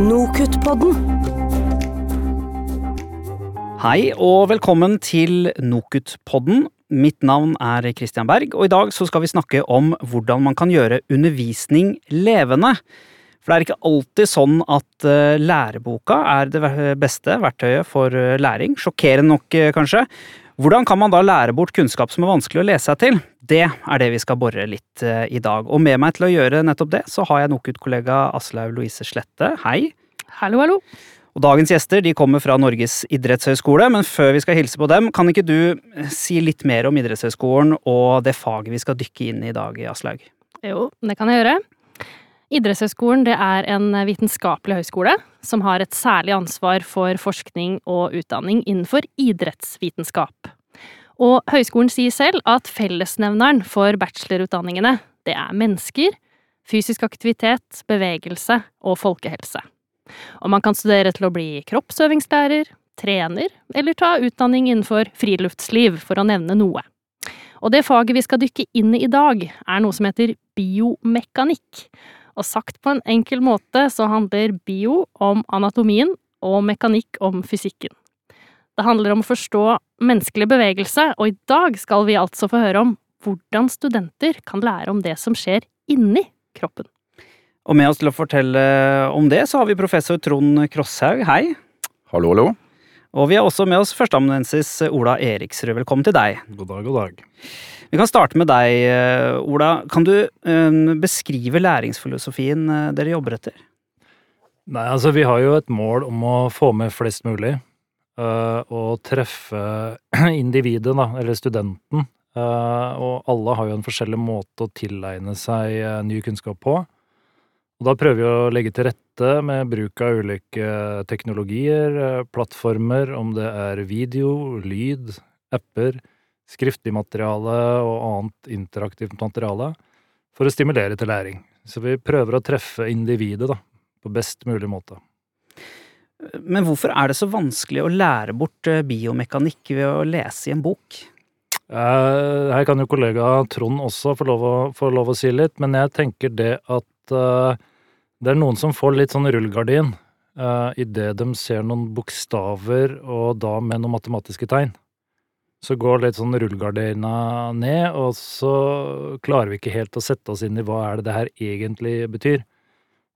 Nokutt-podden. Hei og velkommen til Nokutt-podden. Mitt navn er Christian Berg, og i dag skal vi snakke om hvordan man kan gjøre undervisning levende. For det er ikke alltid sånn at eh, læreboka er det beste verktøyet for eh, læring. Sjokkerende nok, eh, kanskje. Hvordan kan man da lære bort kunnskap som er vanskelig å lese seg til? Det er det vi skal bore litt eh, i dag. Og med meg til å gjøre nettopp det, så har jeg Nokut-kollega Aslaug Louise Slette. Hei. Hallo, hallo. Og dagens gjester de kommer fra Norges idrettshøgskole, men før vi skal hilse på dem, kan ikke du eh, si litt mer om idrettshøgskolen og det faget vi skal dykke inn i i dag, Aslaug? Jo, det kan jeg gjøre. Idrettshøgskolen er en vitenskapelig høyskole som har et særlig ansvar for forskning og utdanning innenfor idrettsvitenskap. Og høyskolen sier selv at fellesnevneren for bachelorutdanningene det er mennesker, fysisk aktivitet, bevegelse og folkehelse. Og man kan studere til å bli kroppsøvingslærer, trener eller ta utdanning innenfor friluftsliv, for å nevne noe. Og det faget vi skal dykke inn i i dag, er noe som heter biomekanikk. Og sagt på en enkel måte så handler bio om anatomien og mekanikk om fysikken. Det handler om å forstå menneskelig bevegelse, og i dag skal vi altså få høre om hvordan studenter kan lære om det som skjer inni kroppen. Og med oss til å fortelle om det, så har vi professor Trond Krosshaug. Hei. Hallo, hallo. Og vi har også med oss førsteamanuensis Ola Eriksrød. Velkommen til deg. God dag, god dag. Vi kan starte med deg, eh, Ola. Kan du eh, beskrive læringsfilosofien eh, dere jobber etter? Nei, altså vi har jo et mål om å få med flest mulig, og treffe individet, da, eller studenten. og alle har jo en forskjellig måte å tilegne seg ny kunnskap på. Og da prøver vi å legge til rette med bruk av ulike teknologier, øh, plattformer, om det er video, lyd, apper, skriftlig materiale og annet interaktivt materiale, for å stimulere til læring. Så vi prøver å treffe individet, da på best mulig måte. Men hvorfor er det så vanskelig å lære bort eh, biomekanikk ved å lese i en bok? Eh, Her kan jo kollega Trond også få lov å, få lov å si litt, men jeg tenker det at eh, det er noen som får litt sånn rullegardin uh, idet de ser noen bokstaver, og da med noen matematiske tegn. Så går litt sånn rullegardina ned, og så klarer vi ikke helt å sette oss inn i hva er det det her egentlig betyr.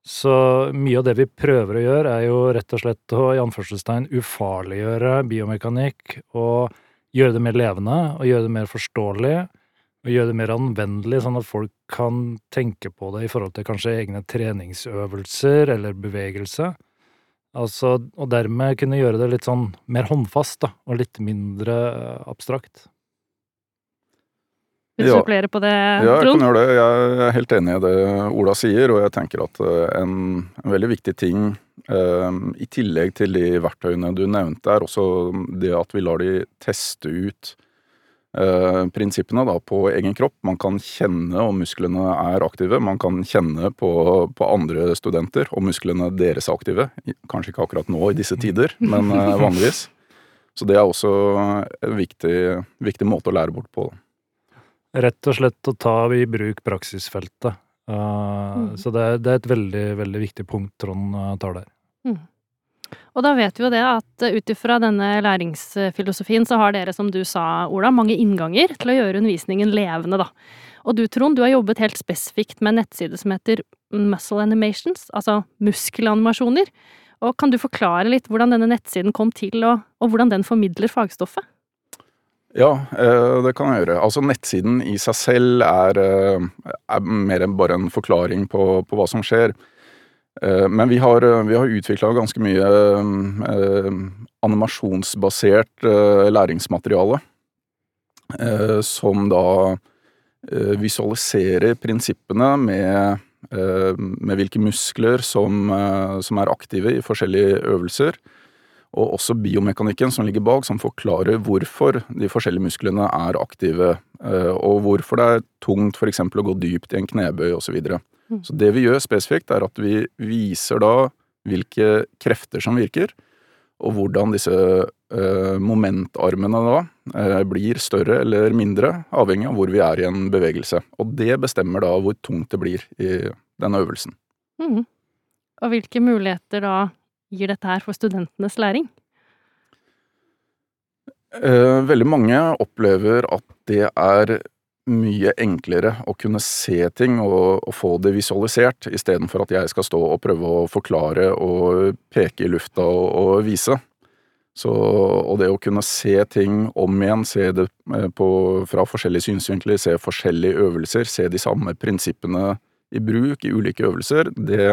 Så mye av det vi prøver å gjøre, er jo rett og slett å i anførselstegn ufarliggjøre biomekanikk og gjøre det mer levende og gjøre det mer forståelig og gjøre det mer anvendelig, sånn at folk kan tenke på det i forhold til kanskje egne treningsøvelser eller bevegelse. Altså, og dermed kunne gjøre det litt sånn mer håndfast, da, og litt mindre abstrakt. Vil du Ja. supplere på det, Trond? Ja, jeg kan gjøre det. Jeg er helt enig i det Ola sier, og jeg tenker at eh, en, en veldig viktig ting eh, i tillegg til de verktøyene du nevnte, er også det at vi lar de teste ut eh, prinsippene da, på egen kropp. Man kan kjenne om musklene er aktive. Man kan kjenne på, på andre studenter om musklene deres er aktive. Kanskje ikke akkurat nå i disse tider, men eh, vanligvis. Så det er også en viktig, viktig måte å lære bort på. Rett og slett å ta i bruk praksisfeltet. Uh, Mm. Så det er, det er et veldig, veldig viktig punkt Trond tar der. Og da vet vi jo det at eh, ut ifra denne læringsfilosofien så har dere, som du sa, Ola, mange innganger til å gjøre undervisningen levende, da. Og du, Trond, du har jobbet helt spesifikt med en nettside som heter Muscle Animations, altså muskelanimasjoner. Og kan du forklare litt hvordan denne nettsiden kom til, og, og hvordan den formidler fagstoffet? Ja, eh, det kan jeg gjøre. Altså Nettsiden i seg selv er, eh, er mer enn bare en forklaring på, på hva som skjer. Eh, Men vi har, vi har utvikla ganske mye eh, animasjonsbasert eh, læringsmateriale. eh, Som da eh, visualiserer prinsippene med, eh, med hvilke muskler som, eh, som er aktive i forskjellige øvelser og også biomekanikken som ligger bak, som forklarer hvorfor de forskjellige musklene er aktive, eh, og hvorfor det er tungt f.eks. å gå dypt i en knebøy osv. Så, videre. Mm. Så det vi gjør spesifikt, er at vi viser da hvilke krefter som virker, og hvordan disse eh, momentarmene da eh, blir større eller mindre, avhengig av hvor vi er i en bevegelse. Og det bestemmer da hvor tungt det blir i denne øvelsen. Mm. og hvilke muligheter da gir dette her for studentenes læring? Eh, veldig mange opplever at det er mye enklere å kunne se ting og, og få det visualisert, istedenfor at jeg skal stå og prøve å forklare og peke i lufta og, og vise. Så, og det å kunne se ting om igjen, se det eh, på, fra forskjellige synsvinkler, se forskjellige øvelser, se de samme prinsippene i bruk i ulike øvelser, det,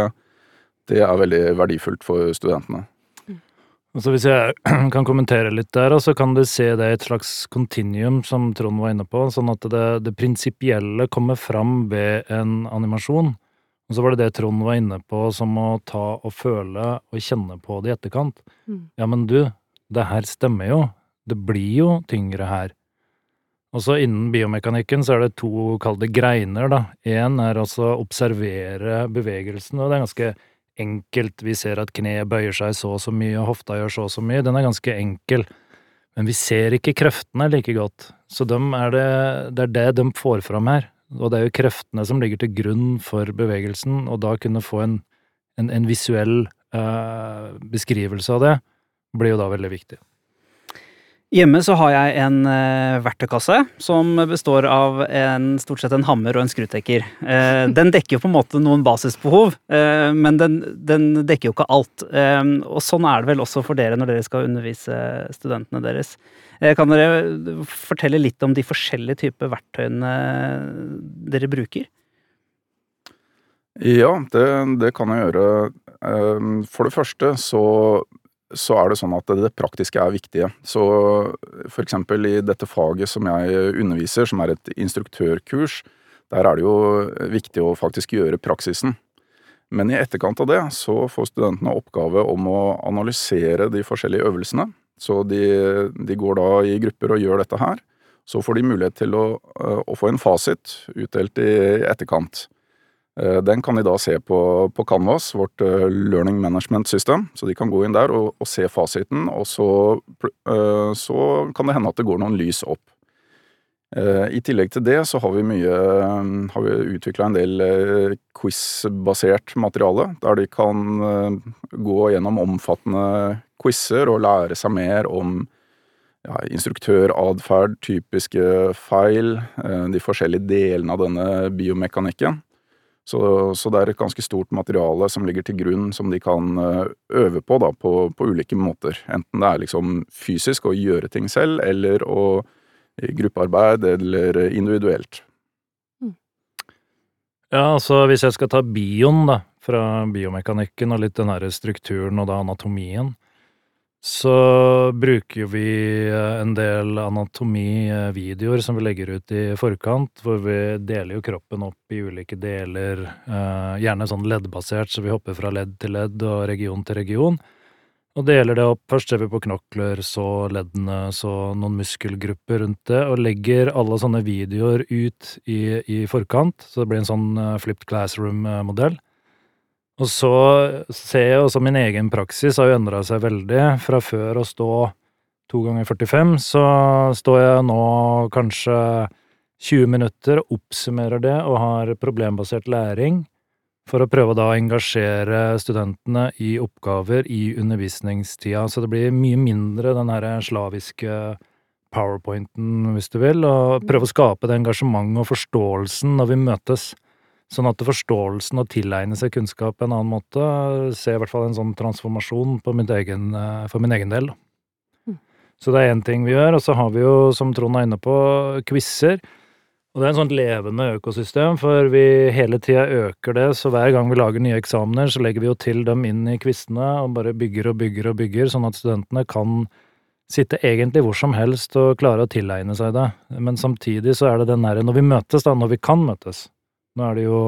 det er veldig verdifullt for studentene. Altså Hvis jeg kan kommentere litt der, så kan du se det i et slags kontinuum, som Trond var inne på, sånn at det, det prinsipielle kommer fram ved en animasjon. Og så var det det Trond var inne på, som å ta og føle og kjenne på det i etterkant. Mm. Ja, men du, det her stemmer jo. Det blir jo tyngre her. Og så innen biomekanikken så er det to, kall det greiner, da. Én er altså observere bevegelsen, og det er ganske enkelt. Vi ser at kneet bøyer seg så og så mye, og hofta gjør så og så mye. Den er ganske enkel. Men vi ser ikke kreftene like godt. Så dem er det, det er det de får fram her. Og det er jo kreftene som ligger til grunn for bevegelsen, og da kunne få en, en, en visuell eh, beskrivelse av det blir jo da veldig viktig. Hjemme så har jeg en uh, verktøykasse som består av en, stort sett en hammer og en skrutekker. Uh, den dekker jo på en måte noen basisbehov, uh, men den, den, dekker jo ikke alt. og sånn er det vel også for dere når dere skal undervise studentene deres. kan dere fortelle litt om de forskjellige typer verktøyene dere bruker? Ja, det, det kan jeg gjøre. For det første så så er det sånn at det praktiske er viktige. Så for eksempel i dette faget som jeg underviser, som er et instruktørkurs, der er det jo viktig å faktisk gjøre praksisen. Men i etterkant av det så får studentene oppgave om å analysere de forskjellige øvelsene. Så de, de går da i grupper og gjør dette her. Så får de mulighet til å, å få en fasit utdelt i etterkant. Eh, den kan de da se på, på Canvas, vårt eh, learning management system. Så de kan gå inn der og, og se fasiten, og så, eh, så, kan det hende at det går noen lys opp. I tillegg til det så har vi mye vi utvikla en del quiz-basert materiale, der de kan gå gjennom omfattende quizer og lære seg mer om ja, instruktøratferd, typiske feil, de forskjellige delene av denne biomekanikken. Så, så, det er et ganske stort materiale som ligger til grunn, som de kan eh, øve på da, på, på ulike måter. Enten det er liksom fysisk å gjøre ting selv, eller å i gruppearbeid, eller individuelt. Mm. Ja, altså hvis jeg skal ta bioen, da, fra biomekanikken og litt den derre strukturen og da anatomien, så bruker vi eh, en del anatomivideoer som vi legger ut i forkant, hvor vi deler jo kroppen opp i ulike deler, eh, gjerne sånn leddbasert, så vi hopper fra ledd til ledd og region til region. Og deler det opp. Først ser vi på knokler, så leddene, så noen muskelgrupper rundt det, og legger alle sånne videoer ut i, i forkant, så det blir en sånn eh, flipped classroom-modell. Og så ser jeg også min egen praksis har jo endra seg veldig. Fra før å stå to ganger 45, så står jeg nå kanskje 20 minutter oppsummerer det og har problembasert læring for å prøve da å engasjere studentene i oppgaver i undervisningstida. Så det blir mye mindre den her slaviske powerpointen, hvis du vil, og prøve å skape det engasjementet og forståelsen når vi møtes. Sånn at forståelsen og tilegne seg kunnskap på en annen måte ser i hvert fall en sånn transformasjon egen, eh, for min egen del. Mm. Så det er én ting vi gjør, og så har vi jo, som Trond er inne på, quizer. Og det er en sånn levende økosystem, for vi hele tida øker det, så hver gang vi lager nye eksamener, så legger vi jo til dem inn i quizene og bare bygger og bygger og bygger, sånn at studentene kan sitte egentlig hvor som helst og klare å tilegne seg det. Men samtidig så er det den derre når vi møtes, da, når vi kan møtes, nå er det jo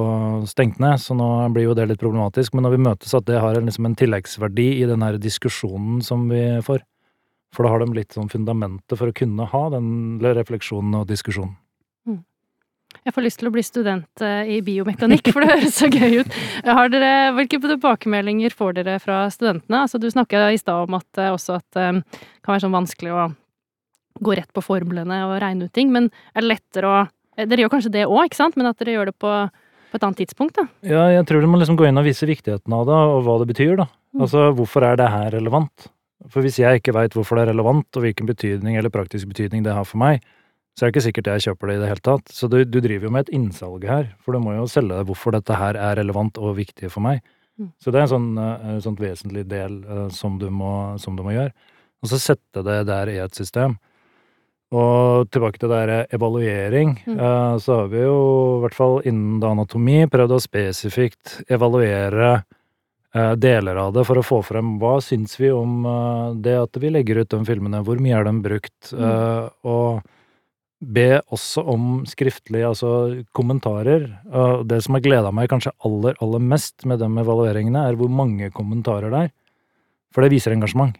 stengt ned, så nå blir jo det litt problematisk, men når vi møtes, at det har liksom en tilleggsverdi i den her diskusjonen som vi får. For da har de litt sånn fundamentet for å kunne ha den refleksjonen og diskusjonen. Mm. Jeg får lyst til å bli student eh, i biomekanikk, for det høres så gøy ut. Dere, hvilke tilbakemeldinger får dere fra studentene? Altså, du snakka i stad om at eh, også at det eh, kan være sånn vanskelig å gå rett på formlene og regne ut ting, men er det lettere å dere gjør kanskje det òg, ikke sant, men at dere gjør det på på et annet tidspunkt, da. Ja, jeg tror du må liksom gå inn og vise viktigheten av det, og hva det betyr, da. Mm. Altså, hvorfor er det her relevant? For hvis jeg ikke veit hvorfor det er relevant, og hvilken betydning eller praktisk betydning det har for meg, så er det ikke sikkert jeg kjøper det i det hele tatt. Så du, du driver jo med et innsalg her, for du må jo selge deg hvorfor dette her er relevant og viktig for meg. Mm. Så det er en sånn, eh, en sånn vesentlig del eh, som, du må, som du må gjøre. Og så sette det der i et system. Og tilbake til det der evaluering, Mm. eh, så har vi jo, i hvert fall innen anatomi, prøvd å spesifikt evaluere eh, deler av det for å få frem hva syns vi om eh, det at vi legger ut de filmene, hvor mye er de brukt, Mm. og be også om skriftlige altså kommentarer. Det som har gleda meg kanskje aller, aller mest med de evalueringene, er hvor mange kommentarer det er. For det viser engasjement.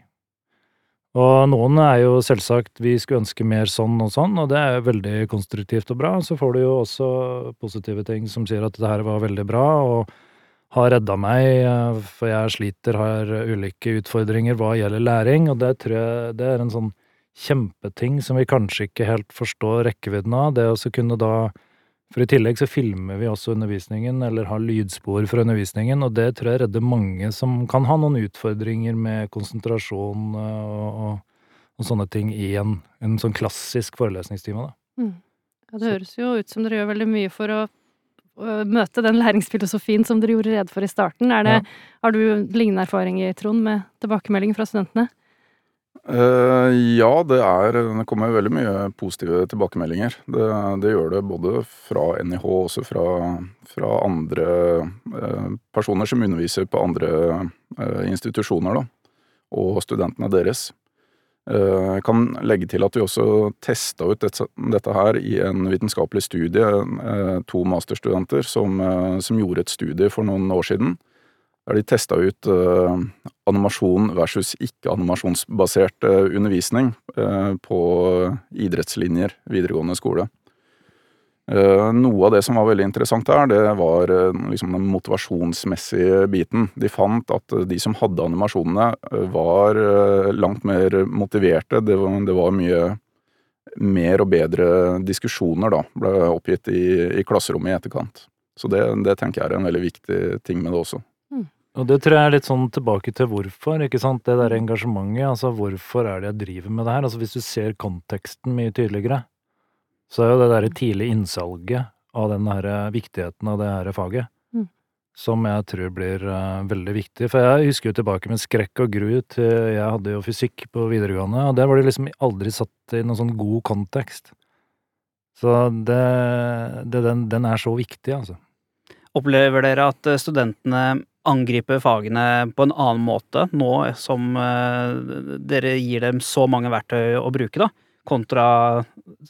Og noen er jo selvsagt 'vi skulle ønske mer sånn og sånn', og det er veldig konstruktivt og bra. Så får du jo også positive ting som sier at det her var veldig bra, og har redda meg, eh, for jeg sliter, har ulike utfordringer hva gjelder læring, og det tror jeg det er en sånn kjempeting som vi kanskje ikke helt forstår rekkevidden av. Det å kunne da For i tillegg så filmer vi også undervisningen, eller har lydspor fra undervisningen, og det tror jeg redder mange som kan ha noen utfordringer med konsentrasjon og, og, og sånne ting i en, en sånn klassisk forelesningstime, da. Mm. Ja, det høres jo ut som dere gjør veldig mye for å, møte den læringsfilosofien som dere gjorde rede for i starten. Er det, Har du lignende erfaringer, Trond, med tilbakemeldinger fra studentene? Eh, ja, det er Det kommer veldig mye positive tilbakemeldinger. Det, det gjør det både fra NIH og også fra, fra andre eh, personer som underviser på andre eh, institusjoner, da. Og studentene deres. Jeg kan legge til at vi også testa ut dette, her i en vitenskapelig studie. To masterstudenter som, som gjorde et studie for noen år siden. Der de testa ut eh, animasjon versus ikke-animasjonsbasert eh, undervisning eh, på idrettslinjer videregående skole. Noe av det som var veldig interessant der, det var liksom den motivasjonsmessige biten. De fant at de som hadde animasjonene, var langt mer motiverte. Det var, det var mye mer og bedre diskusjoner, da, ble oppgitt i, i klasserommet i etterkant. Så det, det tenker jeg er en veldig viktig ting med det også. Og det tror jeg er litt sånn tilbake til hvorfor, ikke sant, det der engasjementet, altså hvorfor er det jeg driver med det her? Altså hvis du ser konteksten mye tydeligere, så er jo det derre tidlige innsalget av den her viktigheten av det her faget, Mm. som jeg tror blir uh, veldig viktig. For jeg husker jo tilbake med skrekk og gru til jeg hadde jo fysikk på videregående, og der var det liksom aldri satt i noen sånn god kontekst. Så det, det den, den er så viktig, altså. Opplever dere at studentene angriper fagene på en annen måte nå som eh, dere gir dem så mange verktøy å bruke, da? Kontra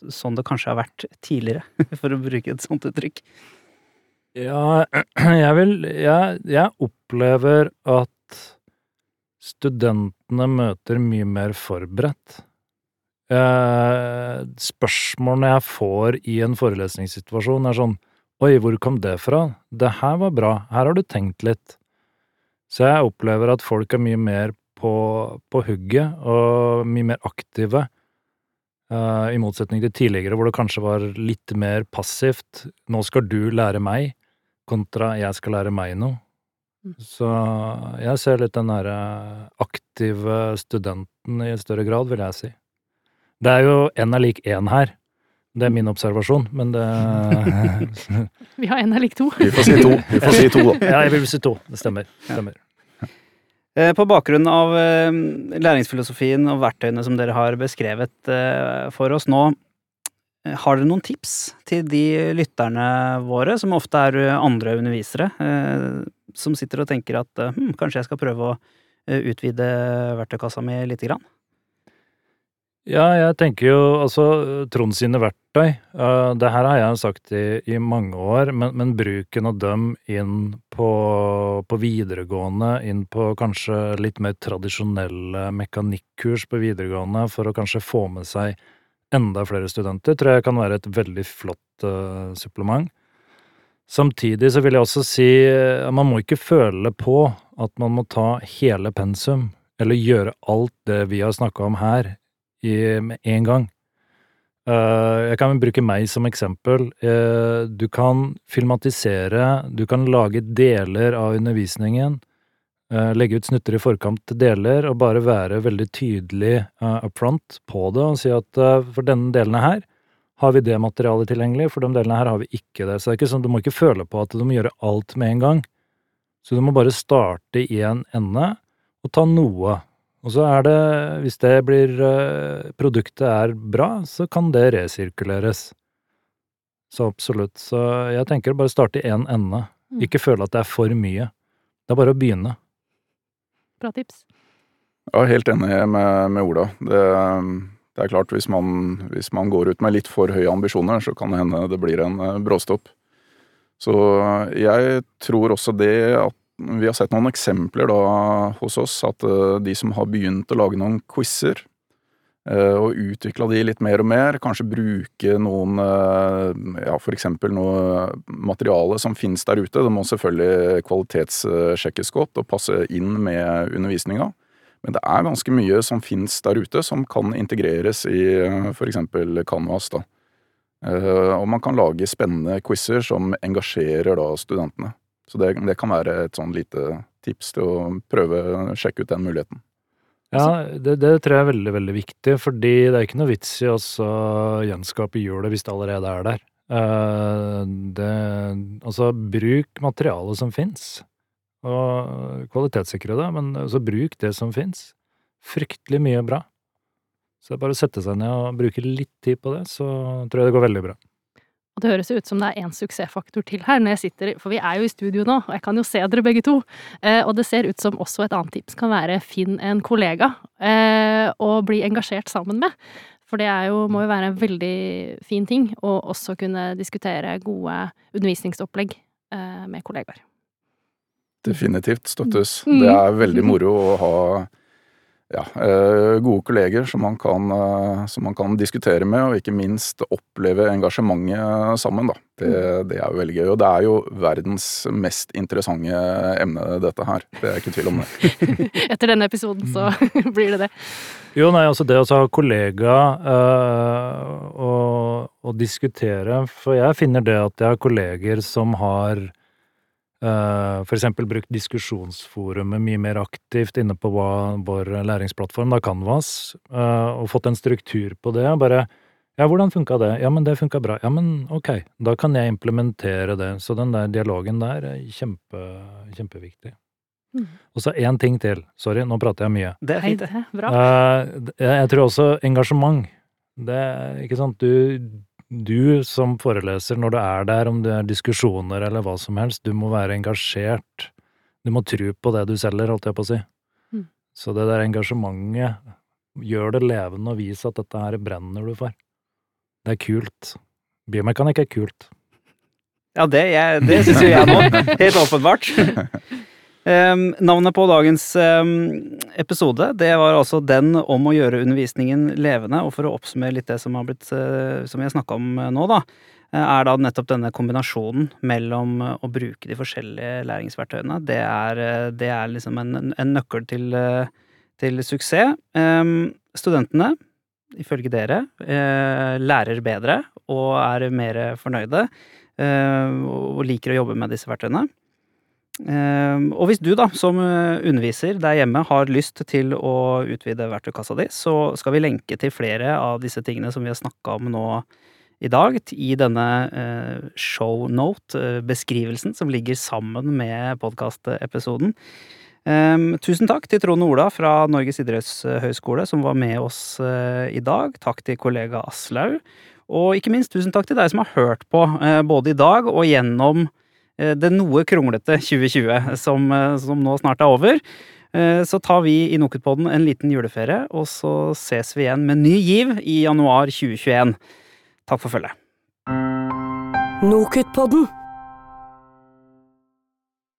sånn det kanskje har vært tidligere, for å bruke et sånt uttrykk. Ja, jeg vil jeg, jeg opplever at studentene møter mye mer forberedt. Eh, spørsmålene jeg får i en forelesningssituasjon, er sånn Oi, hvor kom det fra? Det her var bra. Her har du tenkt litt. Så jeg opplever at folk er mye mer på, på hugget og mye mer aktive. uh, I motsetning til tidligere, hvor det kanskje var litt mer passivt. Nå skal du lære meg, kontra jeg skal lære meg noe. Mm. Så jeg ser litt den derre aktive studenten i større grad, vil jeg si. Det er jo én er lik én her. Det er min observasjon, men det Vi har en eller ikke to. Vi får si to, vi får si to da. Ja, jeg vil si to. Det stemmer. stemmer. Eh, På bakgrunn av eh, læringsfilosofien og verktøyene som dere har beskrevet eh, for oss nå, har dere noen tips til de lytterne våre, som ofte er andre undervisere, eh, som sitter og tenker at hm, kanskje jeg skal prøve å utvide verktøykassa mi lite grann? Ja, jeg tenker jo altså Trond sine verktøy. Uh, det her har jeg sagt i, i mange år, men, men bruken av dem inn på, på videregående, inn på kanskje litt mer tradisjonelle mekanikkurs på videregående, for å kanskje få med seg enda flere studenter, tror jeg kan være et veldig flott uh, supplement. Samtidig så vil jeg også si at man må ikke føle på at man må ta hele pensum, eller gjøre alt det vi har snakka om her, med en gang. Eh, jeg kan bruke meg som eksempel. Eh, du kan filmatisere, du kan lage deler av undervisningen. eh, Legge ut snutter i forkant til deler, og bare være veldig tydelig up front på det, og si at for denne delen her har vi det materialet tilgjengelig, for de delene her har vi ikke det. Så det er ikke sånn, du må ikke føle på at du må gjøre alt med en gang. Så du må bare starte i en ende, og ta noe. Og så er det, hvis det blir eh, Produktet er bra, så kan det resirkuleres. Så absolutt. Så jeg tenker bare starte i én ende. Mm. Ikke føle at det er for mye. Det er bare å begynne. Bra tips. Ja, helt enig med, med Ola. Det, det er klart, hvis man, hvis man går ut med litt for høye ambisjoner, så kan det hende det blir en eh, bråstopp. Så jeg tror også det at vi har sett noen eksempler da hos oss, at eh, de som har begynt å lage noen quizer, eh, og utvikla de litt mer og mer, kanskje bruke noen eh, ja, eksempel noe materiale som finnes der ute. Det må selvfølgelig kvalitetssjekkes godt og passe inn med undervisninga. Men det er ganske mye som finnes der ute som kan integreres i f.eks. Canvas. da. Og man kan lage spennende quizer som engasjerer da studentene. Så det, det kan være et sånn lite tips til å prøve å sjekke ut den muligheten. Ja, det, det tror jeg er veldig, veldig viktig, fordi det er ikke noe vits i å gjenskape hjulet hvis det allerede er der. Eh, det, altså, bruk materialet som fins, og kvalitetssikre det, men altså, bruk det som fins. Fryktelig mye bra. Så det er bare å sette seg ned og bruke litt tid på det, så tror jeg det går veldig bra. Og det høres ut som det er én suksessfaktor til her, når jeg sitter, for vi er jo i studio nå, og jeg kan jo se dere begge to. Eh, og det ser ut som også et annet tips kan være finn en kollega eh, og bli engasjert sammen med. For det er jo, må jo være en veldig fin ting å også kunne diskutere gode undervisningsopplegg eh, med kollegaer. Definitivt støttes. Mm. Det er veldig moro å ha ja, eh, gode kolleger som man, kan, eh, som man kan diskutere med, og ikke minst oppleve engasjementet sammen. Da. Det, det er jo veldig gøy. Og det er jo verdens mest interessante emne, dette her. Det er ikke tvil om det. Etter denne episoden så blir det det. Jo, nei, altså det å ha kollega øh, og, og diskutere For jeg finner det at jeg har kolleger som har øh, for eksempel brukt diskusjonsforumet mye mer aktivt inne på hva, vår læringsplattform, da Canvas, øh, og fått en struktur på det. og Bare ja, hvordan funka det? Ja, men det funka bra. Ja, men ok, da kan jeg implementere det. Så den der dialogen der er kjempe, kjempeviktig. Mm. Og så én ting til. Sorry, nå prater jeg mye. Det er fint, det. bra. Eh, jeg, tror også engasjement. Det er ikke sant du, du som foreleser, når du er der, om det er diskusjoner eller hva som helst, du må være engasjert. Du må tro på det du selger, holdt jeg på å si. Mm. Så det der engasjementet, gjør det levende og vis at dette her brenner du for. Det er kult. Biomekanikk er kult. Ja, det, jeg, det syns jo jeg nå. Helt åpenbart. Em, navnet på dagens em, episode det var altså den om å gjøre undervisningen levende. Og for å oppsummere litt det som, har blitt, eh, som har snakka om eh, nå, da, eh, er da nettopp denne kombinasjonen mellom å bruke de forskjellige læringsverktøyene. Det er, det er liksom en, en nøkkel til, til suksess. Em, studentene, ifølge dere, lærer bedre og er mer fornøyde. og liker å jobbe med disse verktøyene. Eh, og hvis du da, som eh, underviser der hjemme, har lyst til å utvide verktøykassa di, så skal vi lenke til flere av disse tingene som vi har snakka om nå i dag, i denne eh, shownote-beskrivelsen som ligger sammen med podkastepisoden. Um, tusen takk til Trond Ola fra Norges idrettshøgskole som var med oss uh, i dag. Takk til kollega Aslaug. Og ikke minst tusen takk til deg som har hørt på uh, både i dag og gjennom eh, det noe kronglete 2020 som, eh, som nå snart er over. Eh, Så tar vi i Nokutpodden en liten juleferie, og så ses vi igjen med ny giv i januar 2021. Takk for følget. Nokutpodden.